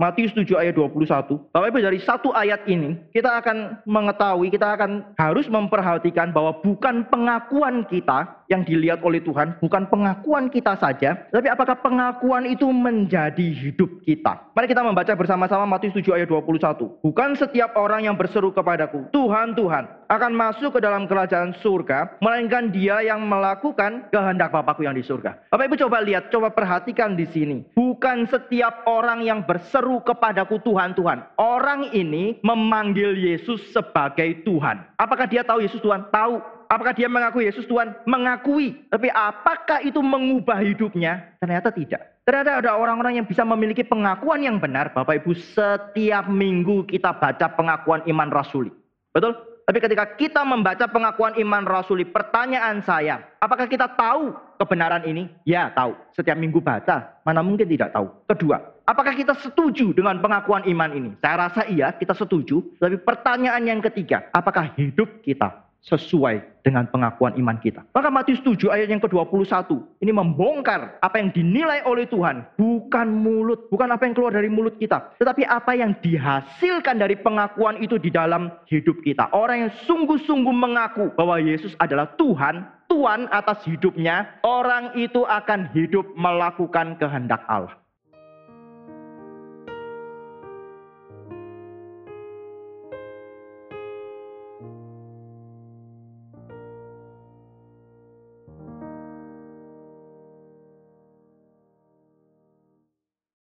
Matius 7 ayat 21. Bapak Ibu dari satu ayat ini kita akan mengetahui, kita akan harus memperhatikan bahwa bukan pengakuan kita yang dilihat oleh Tuhan, bukan pengakuan kita saja, tapi apakah pengakuan itu menjadi hidup kita. Mari kita membaca bersama-sama Matius 7 ayat 21. Bukan setiap orang yang berseru kepadaku, Tuhan, Tuhan, akan masuk ke dalam kerajaan surga, melainkan dia yang melakukan kehendak Bapakku yang di surga. Bapak Ibu coba lihat, coba perhatikan di sini. Bukan setiap orang yang berseru kepadaku Tuhan, Tuhan. Orang ini memanggil Yesus sebagai Tuhan. Apakah dia tahu Yesus Tuhan? Tahu. Apakah dia mengaku Yesus Tuhan? Mengakui. Tapi apakah itu mengubah hidupnya? Ternyata tidak. Ternyata ada orang-orang yang bisa memiliki pengakuan yang benar. Bapak Ibu, setiap minggu kita baca pengakuan iman rasuli. Betul? Tapi ketika kita membaca pengakuan iman rasuli, pertanyaan saya, apakah kita tahu kebenaran ini? Ya, tahu. Setiap minggu baca, mana mungkin tidak tahu. Kedua, Apakah kita setuju dengan pengakuan iman ini? Saya rasa iya, kita setuju. Tapi pertanyaan yang ketiga, apakah hidup kita sesuai dengan pengakuan iman kita. Maka Matius 7 ayat yang ke-21 ini membongkar apa yang dinilai oleh Tuhan bukan mulut, bukan apa yang keluar dari mulut kita, tetapi apa yang dihasilkan dari pengakuan itu di dalam hidup kita. Orang yang sungguh-sungguh mengaku bahwa Yesus adalah Tuhan, Tuhan atas hidupnya, orang itu akan hidup melakukan kehendak Allah.